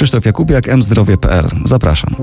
Krzysztof Jakubiak, mzdrowie.pl. Zapraszam.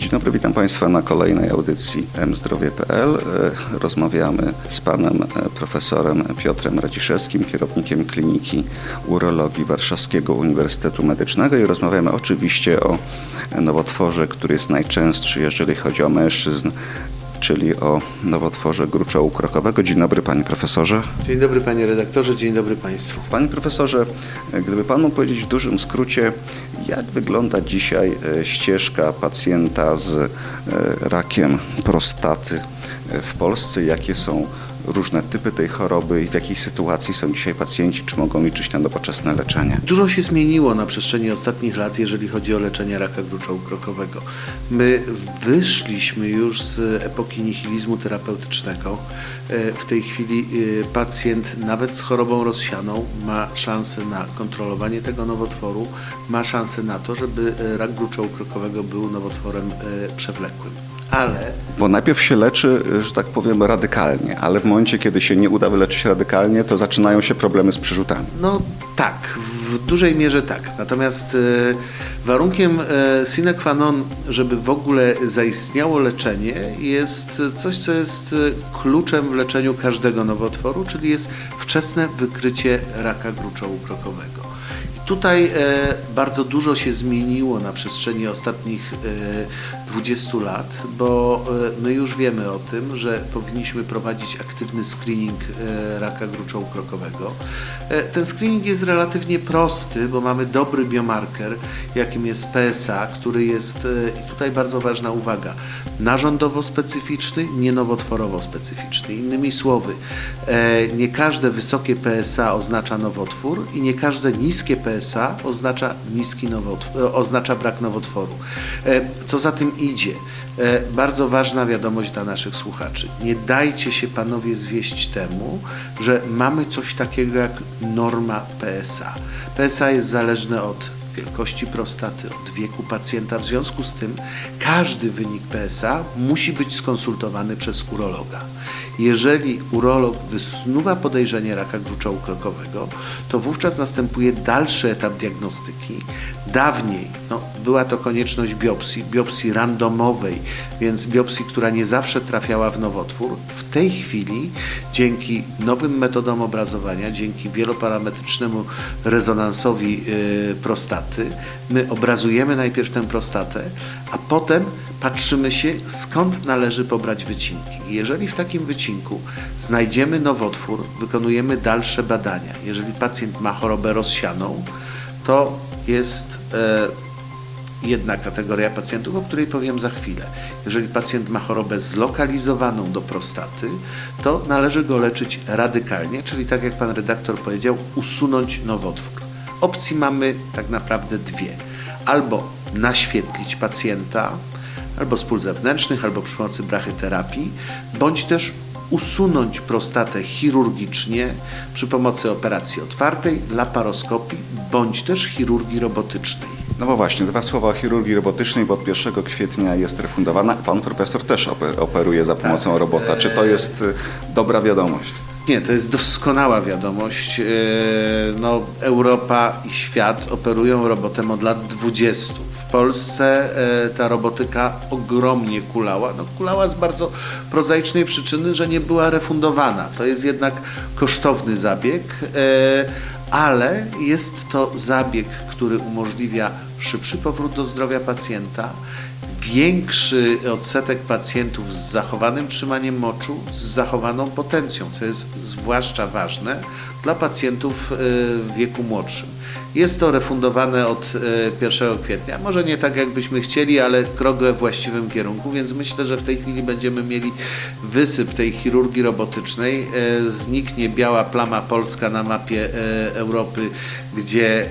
Dzień dobry, witam Państwa na kolejnej audycji mzdrowie.pl. E, Rozmawiamy z panem e, profesorem Piotrem Radziszewskim, kierownikiem Kliniki Urologii Warszawskiego Uniwersytetu Medycznego i rozmawiamy oczywiście o nowotworze, który jest najczęstszy, jeżeli chodzi o mężczyzn, czyli o nowotworze gruczołu krokowego. Dzień dobry panie profesorze. Dzień dobry panie redaktorze, dzień dobry państwu. Panie profesorze, gdyby pan mógł powiedzieć w dużym skrócie, jak wygląda dzisiaj e, ścieżka pacjenta z e, rakiem prostaty e, w Polsce? Jakie są różne typy tej choroby i w jakiej sytuacji są dzisiaj pacjenci? Czy mogą liczyć na nowoczesne leczenie? Dużo się zmieniło na przestrzeni ostatnich lat, jeżeli chodzi o leczenie raka gruczołu krokowego. My wyszliśmy już z epoki nihilizmu terapeutycznego. E, W tej chwili e, pacjent nawet z chorobą rozsianą ma szansę na kontrolowanie tego nowotworu, ma szansę na to, żeby e, rak gruczołu krokowego był nowotworem przewlekłym. Ale Bo najpierw się leczy, że tak powiem, radykalnie, ale w momencie, kiedy się nie uda wyleczyć radykalnie, to zaczynają się problemy z przerzutami. No tak, w dużej mierze tak. Natomiast e, warunkiem e, sine qua non, żeby w ogóle zaistniało leczenie, jest coś, co jest e, kluczem w leczeniu każdego nowotworu, czyli jest wczesne wykrycie raka gruczołu krokowego. Tutaj e, bardzo dużo się zmieniło na przestrzeni ostatnich e, 20 lat, bo e, my już wiemy o tym, że powinniśmy prowadzić aktywny screening e, raka gruczołu krokowego. E, ten screening jest relatywnie prosty, bo mamy dobry biomarker, jakim jest PSA, który jest, e, i tutaj bardzo ważna uwaga, narządowo specyficzny, nie nowotworowo specyficzny. Innymi słowy, e, nie każde wysokie PSA oznacza nowotwór i nie każde niskie PSA oznacza, niski nowotwór, e, oznacza brak nowotworu. E, Co za tym idzie? E, Bardzo ważna wiadomość dla naszych słuchaczy. Nie dajcie się panowie zwieść temu, że mamy coś takiego jak norma PSA. PSA jest zależne od wielkości prostaty, od wieku pacjenta. W związku z tym każdy wynik PSA musi być skonsultowany przez urologa. Jeżeli urolog wysnuwa podejrzenie raka gruczołu krokowego, to wówczas następuje dalszy etap diagnostyki. Dawniej no, była to konieczność biopsji, biopsji randomowej, więc biopsji, która nie zawsze trafiała w nowotwór. W tej chwili dzięki nowym metodom obrazowania, dzięki wieloparametrycznemu rezonansowi y, prostaty, my obrazujemy najpierw tę prostatę, a potem patrzymy się, skąd należy pobrać wycinki. Jeżeli w takim wycinku znajdziemy nowotwór, wykonujemy dalsze badania. Jeżeli pacjent ma chorobę rozsianą, to jest e, jedna kategoria pacjentów, o której powiem za chwilę. Jeżeli pacjent ma chorobę zlokalizowaną do prostaty, to należy go leczyć radykalnie, czyli tak jak pan redaktor powiedział, usunąć nowotwór. Opcji mamy tak naprawdę dwie. Albo naświetlić pacjenta, albo z pól zewnętrznych, albo przy pomocy brachyterapii, bądź też usunąć prostatę chirurgicznie przy pomocy operacji otwartej, laparoskopii, bądź też chirurgii robotycznej. No bo właśnie, dwa słowa o chirurgii robotycznej, bo od 1 kwietnia jest refundowana. Pan profesor też oper- operuje za pomocą robota. Czy to jest y, dobra wiadomość? Nie, to jest doskonała wiadomość. Yy, No, Europa i świat operują robotem od lat 20. W Polsce e, ta robotyka ogromnie kulała. No, kulała z bardzo prozaicznej przyczyny, że nie była refundowana. To jest jednak kosztowny zabieg, e, ale jest to zabieg, który umożliwia szybszy powrót do zdrowia pacjenta, większy odsetek pacjentów z zachowanym trzymaniem moczu, z zachowaną potencją, co jest zwłaszcza ważne dla pacjentów e, w wieku młodszym. Jest to refundowane od e, 1 kwietnia. Może nie tak, jakbyśmy chcieli, ale krok we właściwym kierunku, więc myślę, że w tej chwili będziemy mieli wysyp tej chirurgii robotycznej. E, Zniknie biała plama polska na mapie e, Europy, gdzie e,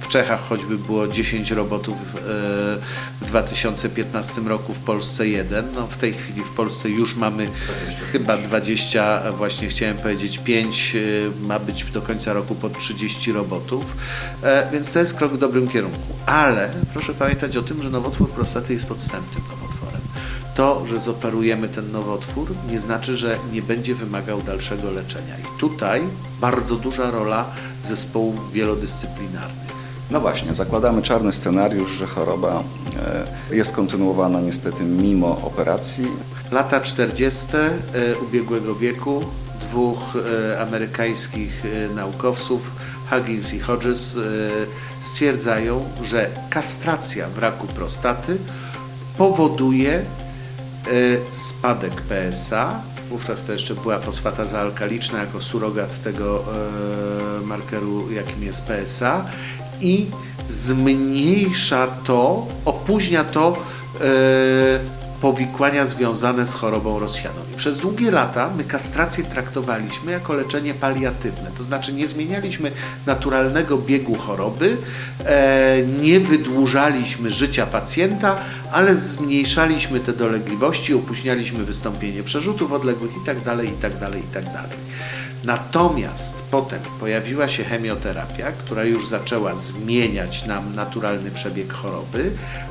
w Czechach choćby było 10 robotów e, w 2015 roku, w Polsce jeden. No, w tej chwili w Polsce już mamy chyba 20, właśnie chciałem powiedzieć 5, e, ma być do końca roku po 30 robotów, e, więc to jest krok w dobrym kierunku. Ale proszę pamiętać o tym, że nowotwór prostaty jest podstępnym nowotworem. to, że zoperujemy ten nowotwór, nie znaczy, że nie będzie wymagał dalszego leczenia. I tutaj bardzo duża rola zespołów wielodyscyplinarnych. No właśnie, zakładamy czarny scenariusz, że choroba e, jest kontynuowana niestety mimo operacji. Lata 40. e, ubiegłego wieku dwóch e, amerykańskich e, naukowców, Huggins i Hodges, stwierdzają, że kastracja w raku prostaty powoduje spadek PSA. Wówczas to jeszcze była fosfataza alkaliczna jako surogat tego markeru, jakim jest PSA i zmniejsza to, opóźnia to powikłania związane z chorobą rozsianą. I przez długie lata my kastrację traktowaliśmy jako leczenie paliatywne, to znaczy nie zmienialiśmy naturalnego biegu choroby, e, nie wydłużaliśmy życia pacjenta, ale zmniejszaliśmy te dolegliwości, opóźnialiśmy wystąpienie przerzutów odległych itd., itd., itd. Natomiast potem pojawiła się chemioterapia, która już zaczęła zmieniać nam naturalny przebieg choroby,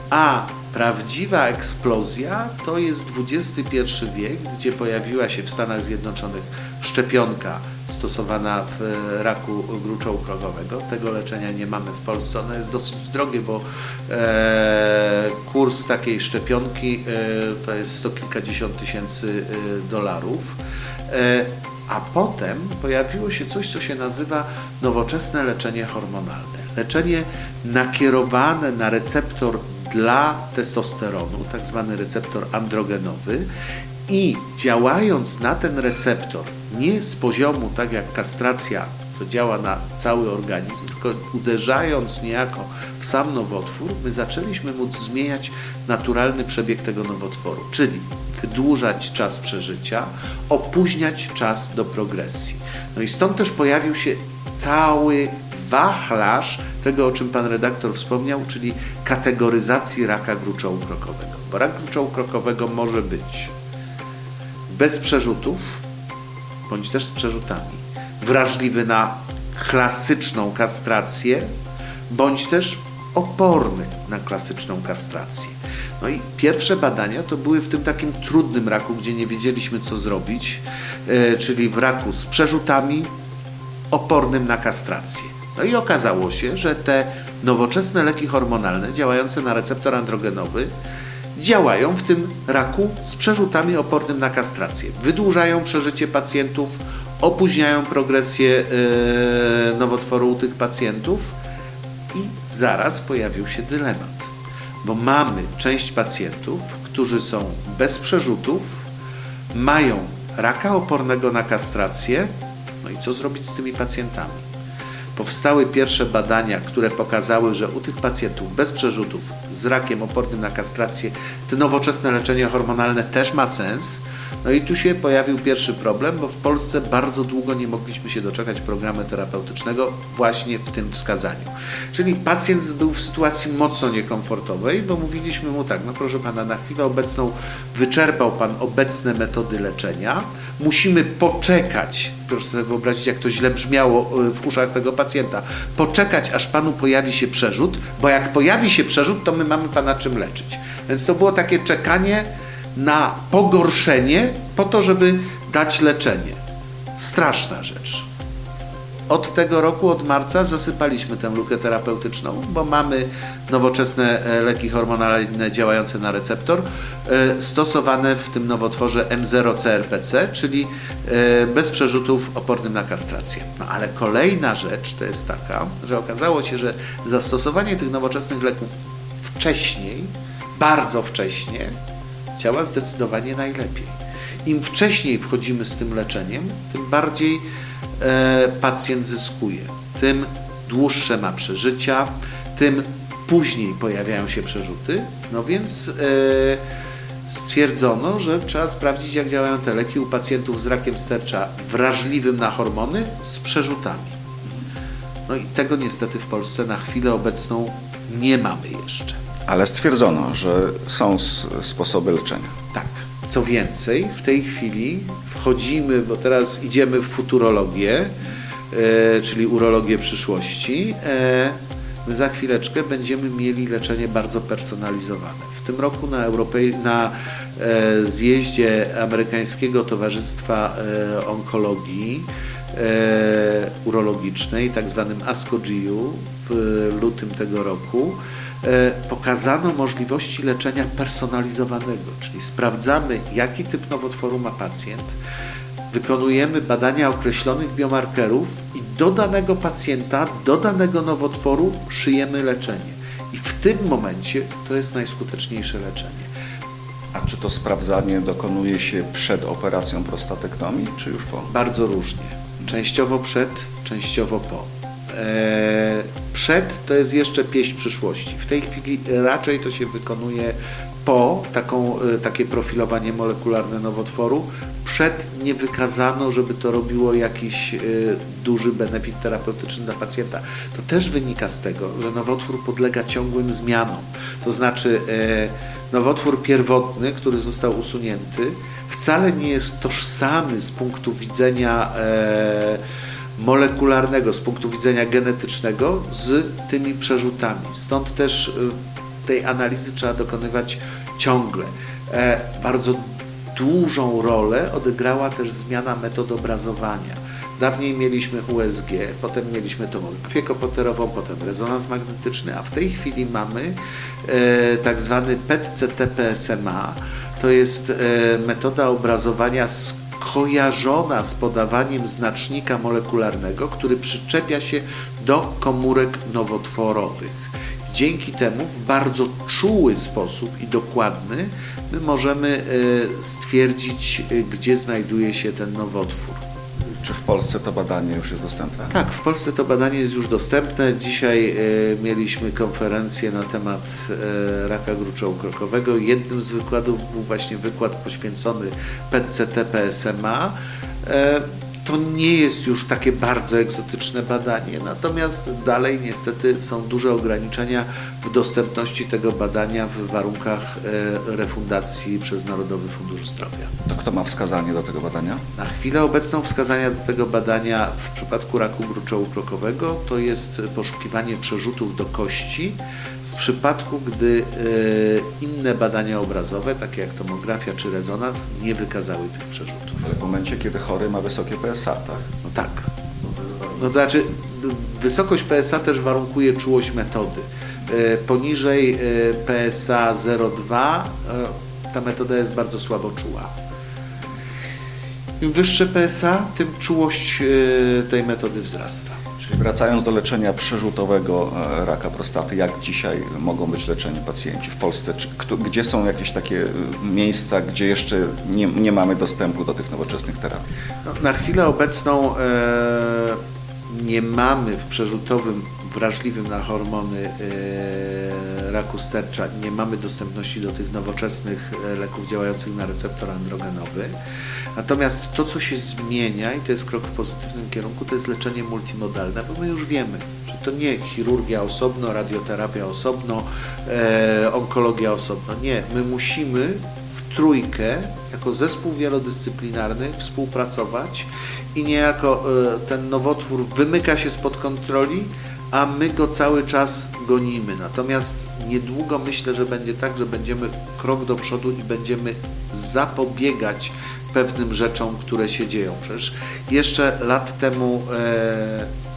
a prawdziwa eksplozja to jest XXI wiek, gdzie pojawiła się w Stanach Zjednoczonych szczepionka stosowana w raku gruczołu krogowego. Tego leczenia nie mamy w Polsce. Ono jest dosyć drogie, bo e, kurs takiej szczepionki e, to jest sto kilkadziesiąt tysięcy e, dolarów. E, a potem pojawiło się coś, co się nazywa nowoczesne leczenie hormonalne. Leczenie nakierowane na receptor dla testosteronu, tak zwany receptor androgenowy i działając na ten receptor nie z poziomu, tak jak kastracja, to działa na cały organizm, tylko uderzając niejako w sam nowotwór, my zaczęliśmy móc zmieniać naturalny przebieg tego nowotworu, czyli wydłużać czas przeżycia, opóźniać czas do progresji. No i stąd też pojawił się cały wachlarz tego, o czym pan redaktor wspomniał, czyli kategoryzacji raka gruczołu krokowego. Bo rak gruczołu krokowego może być bez przerzutów, bądź też z przerzutami, wrażliwy na klasyczną kastrację, bądź też oporny na klasyczną kastrację. No i pierwsze badania to były w tym takim trudnym raku, gdzie nie wiedzieliśmy co zrobić, e, czyli w raku z przerzutami, opornym na kastrację. No i okazało się, że te nowoczesne leki hormonalne działające na receptor androgenowy działają w tym raku z przerzutami opornym na kastrację. Wydłużają przeżycie pacjentów, opóźniają progresję e, nowotworu u tych pacjentów i zaraz pojawił się dylemat, bo mamy część pacjentów, którzy są bez przerzutów, mają raka opornego na kastrację, no i co zrobić z tymi pacjentami? Powstały pierwsze badania, które pokazały, że u tych pacjentów bez przerzutów z rakiem opornym na kastrację to nowoczesne leczenie hormonalne też ma sens. No i tu się pojawił pierwszy problem, bo w Polsce bardzo długo nie mogliśmy się doczekać programu terapeutycznego właśnie w tym wskazaniu. Czyli pacjent był w sytuacji mocno niekomfortowej, bo mówiliśmy mu tak, no proszę pana, na chwilę obecną wyczerpał pan obecne metody leczenia, musimy poczekać, proszę sobie wyobrazić, jak to źle brzmiało y, w uszach tego pacjenta, poczekać, aż panu pojawi się przerzut, bo jak pojawi się przerzut, to my mamy pana czym leczyć. Więc to było takie czekanie na pogorszenie po to, żeby dać leczenie. Straszna rzecz. Od tego roku, od marca, zasypaliśmy tę lukę terapeutyczną, bo mamy nowoczesne e, leki hormonalne działające na receptor, e, stosowane w tym nowotworze M0-CRPC, czyli e, bez przerzutów opornym na kastrację. No ale kolejna rzecz to jest taka, że okazało się, że zastosowanie tych nowoczesnych leków wcześniej, bardzo wcześnie, działa zdecydowanie najlepiej. Im wcześniej wchodzimy z tym leczeniem, tym bardziej pacjent zyskuje, tym dłuższe ma przeżycia, tym później pojawiają się przerzuty. No więc e, stwierdzono, że trzeba sprawdzić, jak działają te leki u pacjentów z rakiem stercza wrażliwym na hormony z przerzutami. No i tego niestety w Polsce na chwilę obecną nie mamy jeszcze. Ale stwierdzono, że są sposoby leczenia. Tak. Co więcej, w tej chwili wchodzimy, bo teraz idziemy w futurologię, e, czyli urologię przyszłości. E, my za chwileczkę będziemy mieli leczenie bardzo personalizowane. tym roku na, Europej, na e, zjeździe Amerykańskiego Towarzystwa Onkologii Urologicznej, tak zwanym ASCO-GU w lutym tego roku, pokazano możliwości leczenia personalizowanego, czyli sprawdzamy, jaki typ nowotworu ma pacjent, wykonujemy badania określonych biomarkerów i do danego pacjenta, do danego nowotworu szyjemy leczenie. I w tym momencie to jest najskuteczniejsze leczenie. A czy to sprawdzanie dokonuje się przed operacją prostatektomii, czy już po? Bardzo różnie. Częściowo przed, częściowo po. Eee, przed to jest jeszcze pieśń przyszłości. W tej chwili raczej to się wykonuje po taką, e, takie profilowanie molekularne nowotworu. Przed nie wykazano, żeby to robiło jakiś e, duży benefit terapeutyczny dla pacjenta. To też wynika z tego, że nowotwór podlega ciągłym zmianom. To znaczy e, nowotwór pierwotny, który został usunięty, wcale nie jest tożsamy z punktu widzenia molekularnego, z punktu widzenia genetycznego z tymi przerzutami. Stąd też tej analizy trzeba dokonywać ciągle. E, bardzo dużą rolę odegrała też zmiana metod obrazowania. Dawniej mieliśmy USG, potem mieliśmy tomografię komputerową, potem rezonans magnetyczny, a w tej chwili mamy e, tak zwany PET-CT-PSMA. To jest e, metoda obrazowania skojarzona z podawaniem znacznika molekularnego, który przyczepia się do komórek nowotworowych. Dzięki temu w bardzo czuły sposób i dokładny my możemy e, stwierdzić, e, gdzie znajduje się ten nowotwór. Czy w Polsce to badanie już jest dostępne? Tak, w Polsce to badanie jest już dostępne. Dzisiaj e, mieliśmy konferencję na temat raka gruczołu krokowego. Jednym z wykładów był właśnie wykład poświęcony PET-CT-PSMA to nie jest już takie bardzo egzotyczne badanie, natomiast dalej niestety są duże ograniczenia w dostępności tego badania w warunkach e, refundacji przez Narodowy Fundusz Zdrowia. To kto ma wskazanie do tego badania? Na chwilę obecną wskazania do tego badania w przypadku raku gruczołu krokowego to jest poszukiwanie przerzutów do kości przypadku, gdy e, inne badania obrazowe, takie jak tomografia czy rezonans, nie wykazały tych przerzutów. Ale w momencie, kiedy chory ma wysokie PSA, tak? No tak. No to znaczy, wysokość PSA też warunkuje czułość metody. E, poniżej e, PSA 0,2 ta metoda jest bardzo słabo czuła. Im wyższe PSA, tym czułość tej metody wzrasta. Wracając do leczenia przerzutowego e, raka prostaty, jak dzisiaj mogą być leczeni pacjenci w Polsce? Czy, gdzie są jakieś takie e, miejsca, gdzie jeszcze nie, nie mamy dostępu do tych nowoczesnych terapii? No, na chwilę obecną e, nie mamy w przerzutowym wrażliwym na hormony e, raku stercza, nie mamy dostępności do tych nowoczesnych e, leków działających na receptor androgenowy. Natomiast to, co się zmienia i to jest krok w pozytywnym kierunku, to jest leczenie multimodalne, bo my już wiemy, że to nie chirurgia osobno, radioterapia osobno, e, onkologia osobno. Nie, my musimy w trójkę, jako zespół wielodyscyplinarny współpracować i niejako ten nowotwór wymyka się spod kontroli, a my go cały czas gonimy. Natomiast niedługo myślę, że będzie tak, że będziemy krok do przodu i będziemy zapobiegać pewnym rzeczom, które się dzieją. Przecież jeszcze lat temu e,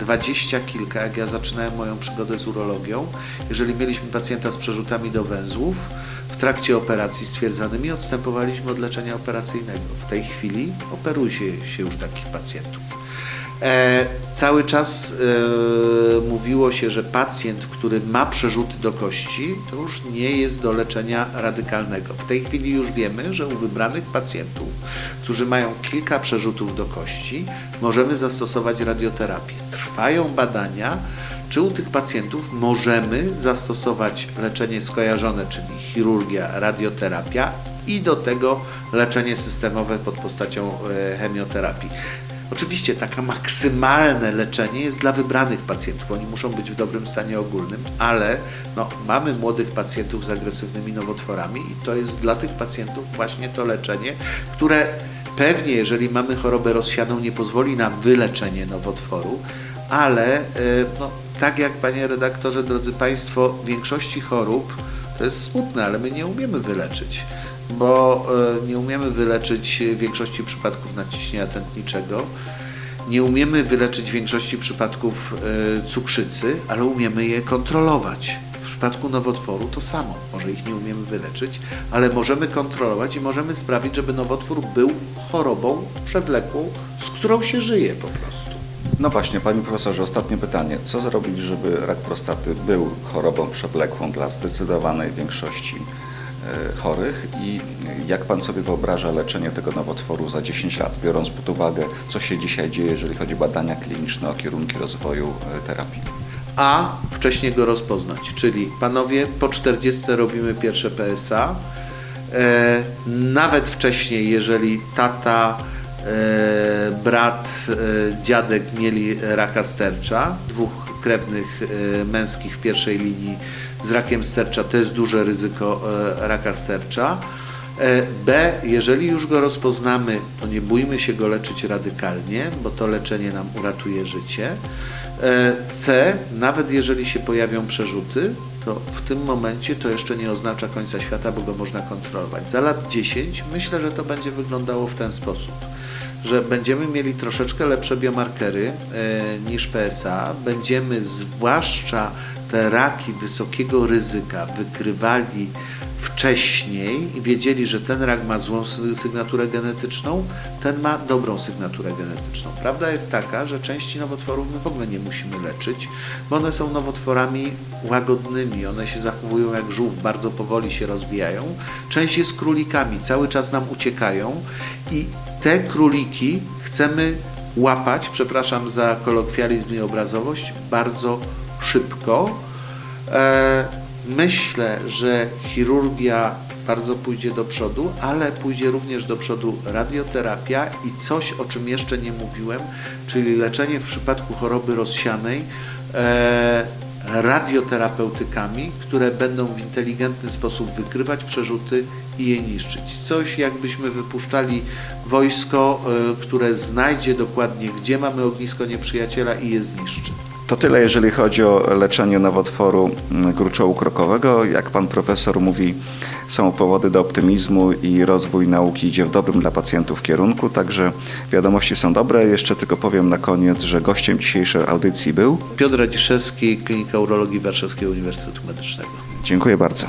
dwadzieścia kilka, jak ja zaczynałem moją przygodę z urologią, jeżeli mieliśmy pacjenta z przerzutami do węzłów, w trakcie operacji stwierdzanymi odstępowaliśmy od leczenia operacyjnego. W tej chwili operuje się już takich pacjentów. E, cały czas e, mówiło się, że pacjent, który ma przerzuty do kości, to już nie jest do leczenia radykalnego. W tej chwili już wiemy, że u wybranych pacjentów, którzy mają kilka przerzutów do kości, możemy zastosować radioterapię. Trwają badania, czy u tych pacjentów możemy zastosować leczenie skojarzone, czyli chirurgia, radioterapia i do tego leczenie systemowe pod postacią e, chemioterapii. Oczywiście takie maksymalne leczenie jest dla wybranych pacjentów. Oni muszą być w dobrym stanie ogólnym, ale no, mamy młodych pacjentów z agresywnymi nowotworami i to jest dla tych pacjentów właśnie to leczenie, które pewnie, jeżeli mamy chorobę rozsianą, nie pozwoli na wyleczenie nowotworu, ale e, no, tak jak panie redaktorze, drodzy państwo, w większości chorób To jest smutne, ale my nie umiemy wyleczyć, bo e, nie umiemy wyleczyć większości przypadków nadciśnienia tętniczego, nie umiemy wyleczyć większości przypadków e, cukrzycy, ale umiemy je kontrolować. W przypadku nowotworu to samo. Może ich nie umiemy wyleczyć, ale możemy kontrolować i możemy sprawić, żeby nowotwór był chorobą przewlekłą, z którą się żyje po prostu. No właśnie, panie profesorze, ostatnie pytanie. Co zrobić, żeby rak prostaty był chorobą przewlekłą dla zdecydowanej większości chorych i jak pan sobie wyobraża leczenie tego nowotworu za 10 lat, biorąc pod uwagę, co się dzisiaj dzieje, jeżeli chodzi o badania kliniczne, o kierunki rozwoju e, terapii? a wcześniej go rozpoznać. Czyli panowie, po 40 robimy pierwsze PSA. E, nawet wcześniej, jeżeli tata, e, brat, e, dziadek mieli raka stercza, dwóch krewnych e, męskich w pierwszej linii z rakiem stercza, to jest duże ryzyko e, raka stercza. E, B, jeżeli już go rozpoznamy, to nie bójmy się go leczyć radykalnie, bo to leczenie nam uratuje życie. E, C, nawet jeżeli się pojawią przerzuty, to w tym momencie to jeszcze nie oznacza końca świata, bo go można kontrolować. Za lat 10 myślę, że to będzie wyglądało w ten sposób, że będziemy mieli troszeczkę lepsze biomarkery niż PSA, będziemy zwłaszcza te raki wysokiego ryzyka wykrywali wcześniej i wiedzieli, że ten rak ma złą sy- sygnaturę genetyczną, ten ma dobrą sygnaturę genetyczną. Prawda jest taka, że części nowotworów my w ogóle nie musimy leczyć, bo one są nowotworami łagodnymi, one się zachowują jak żółw, bardzo powoli się rozwijają. Część jest królikami, cały czas nam uciekają i te króliki chcemy łapać, przepraszam za kolokwializm i obrazowość, bardzo szybko. E, myślę, że chirurgia bardzo pójdzie do przodu, ale pójdzie również do przodu radioterapia i coś, o czym jeszcze nie mówiłem, czyli leczenie w przypadku choroby rozsianej e, radioterapeutykami, które będą w inteligentny sposób wykrywać przerzuty i je niszczyć. Coś jakbyśmy wypuszczali wojsko, e, które znajdzie dokładnie, gdzie mamy ognisko nieprzyjaciela i je zniszczy. To tyle, jeżeli chodzi o leczenie nowotworu mm, gruczołu krokowego. Jak pan profesor mówi, są powody do optymizmu i rozwój nauki idzie w dobrym dla pacjentów kierunku, także wiadomości są dobre. Jeszcze tylko powiem na koniec, że gościem dzisiejszej audycji był. Piotr Radziszewski, Klinika Urologii Warszawskiego Uniwersytetu Medycznego. Dziękuję bardzo.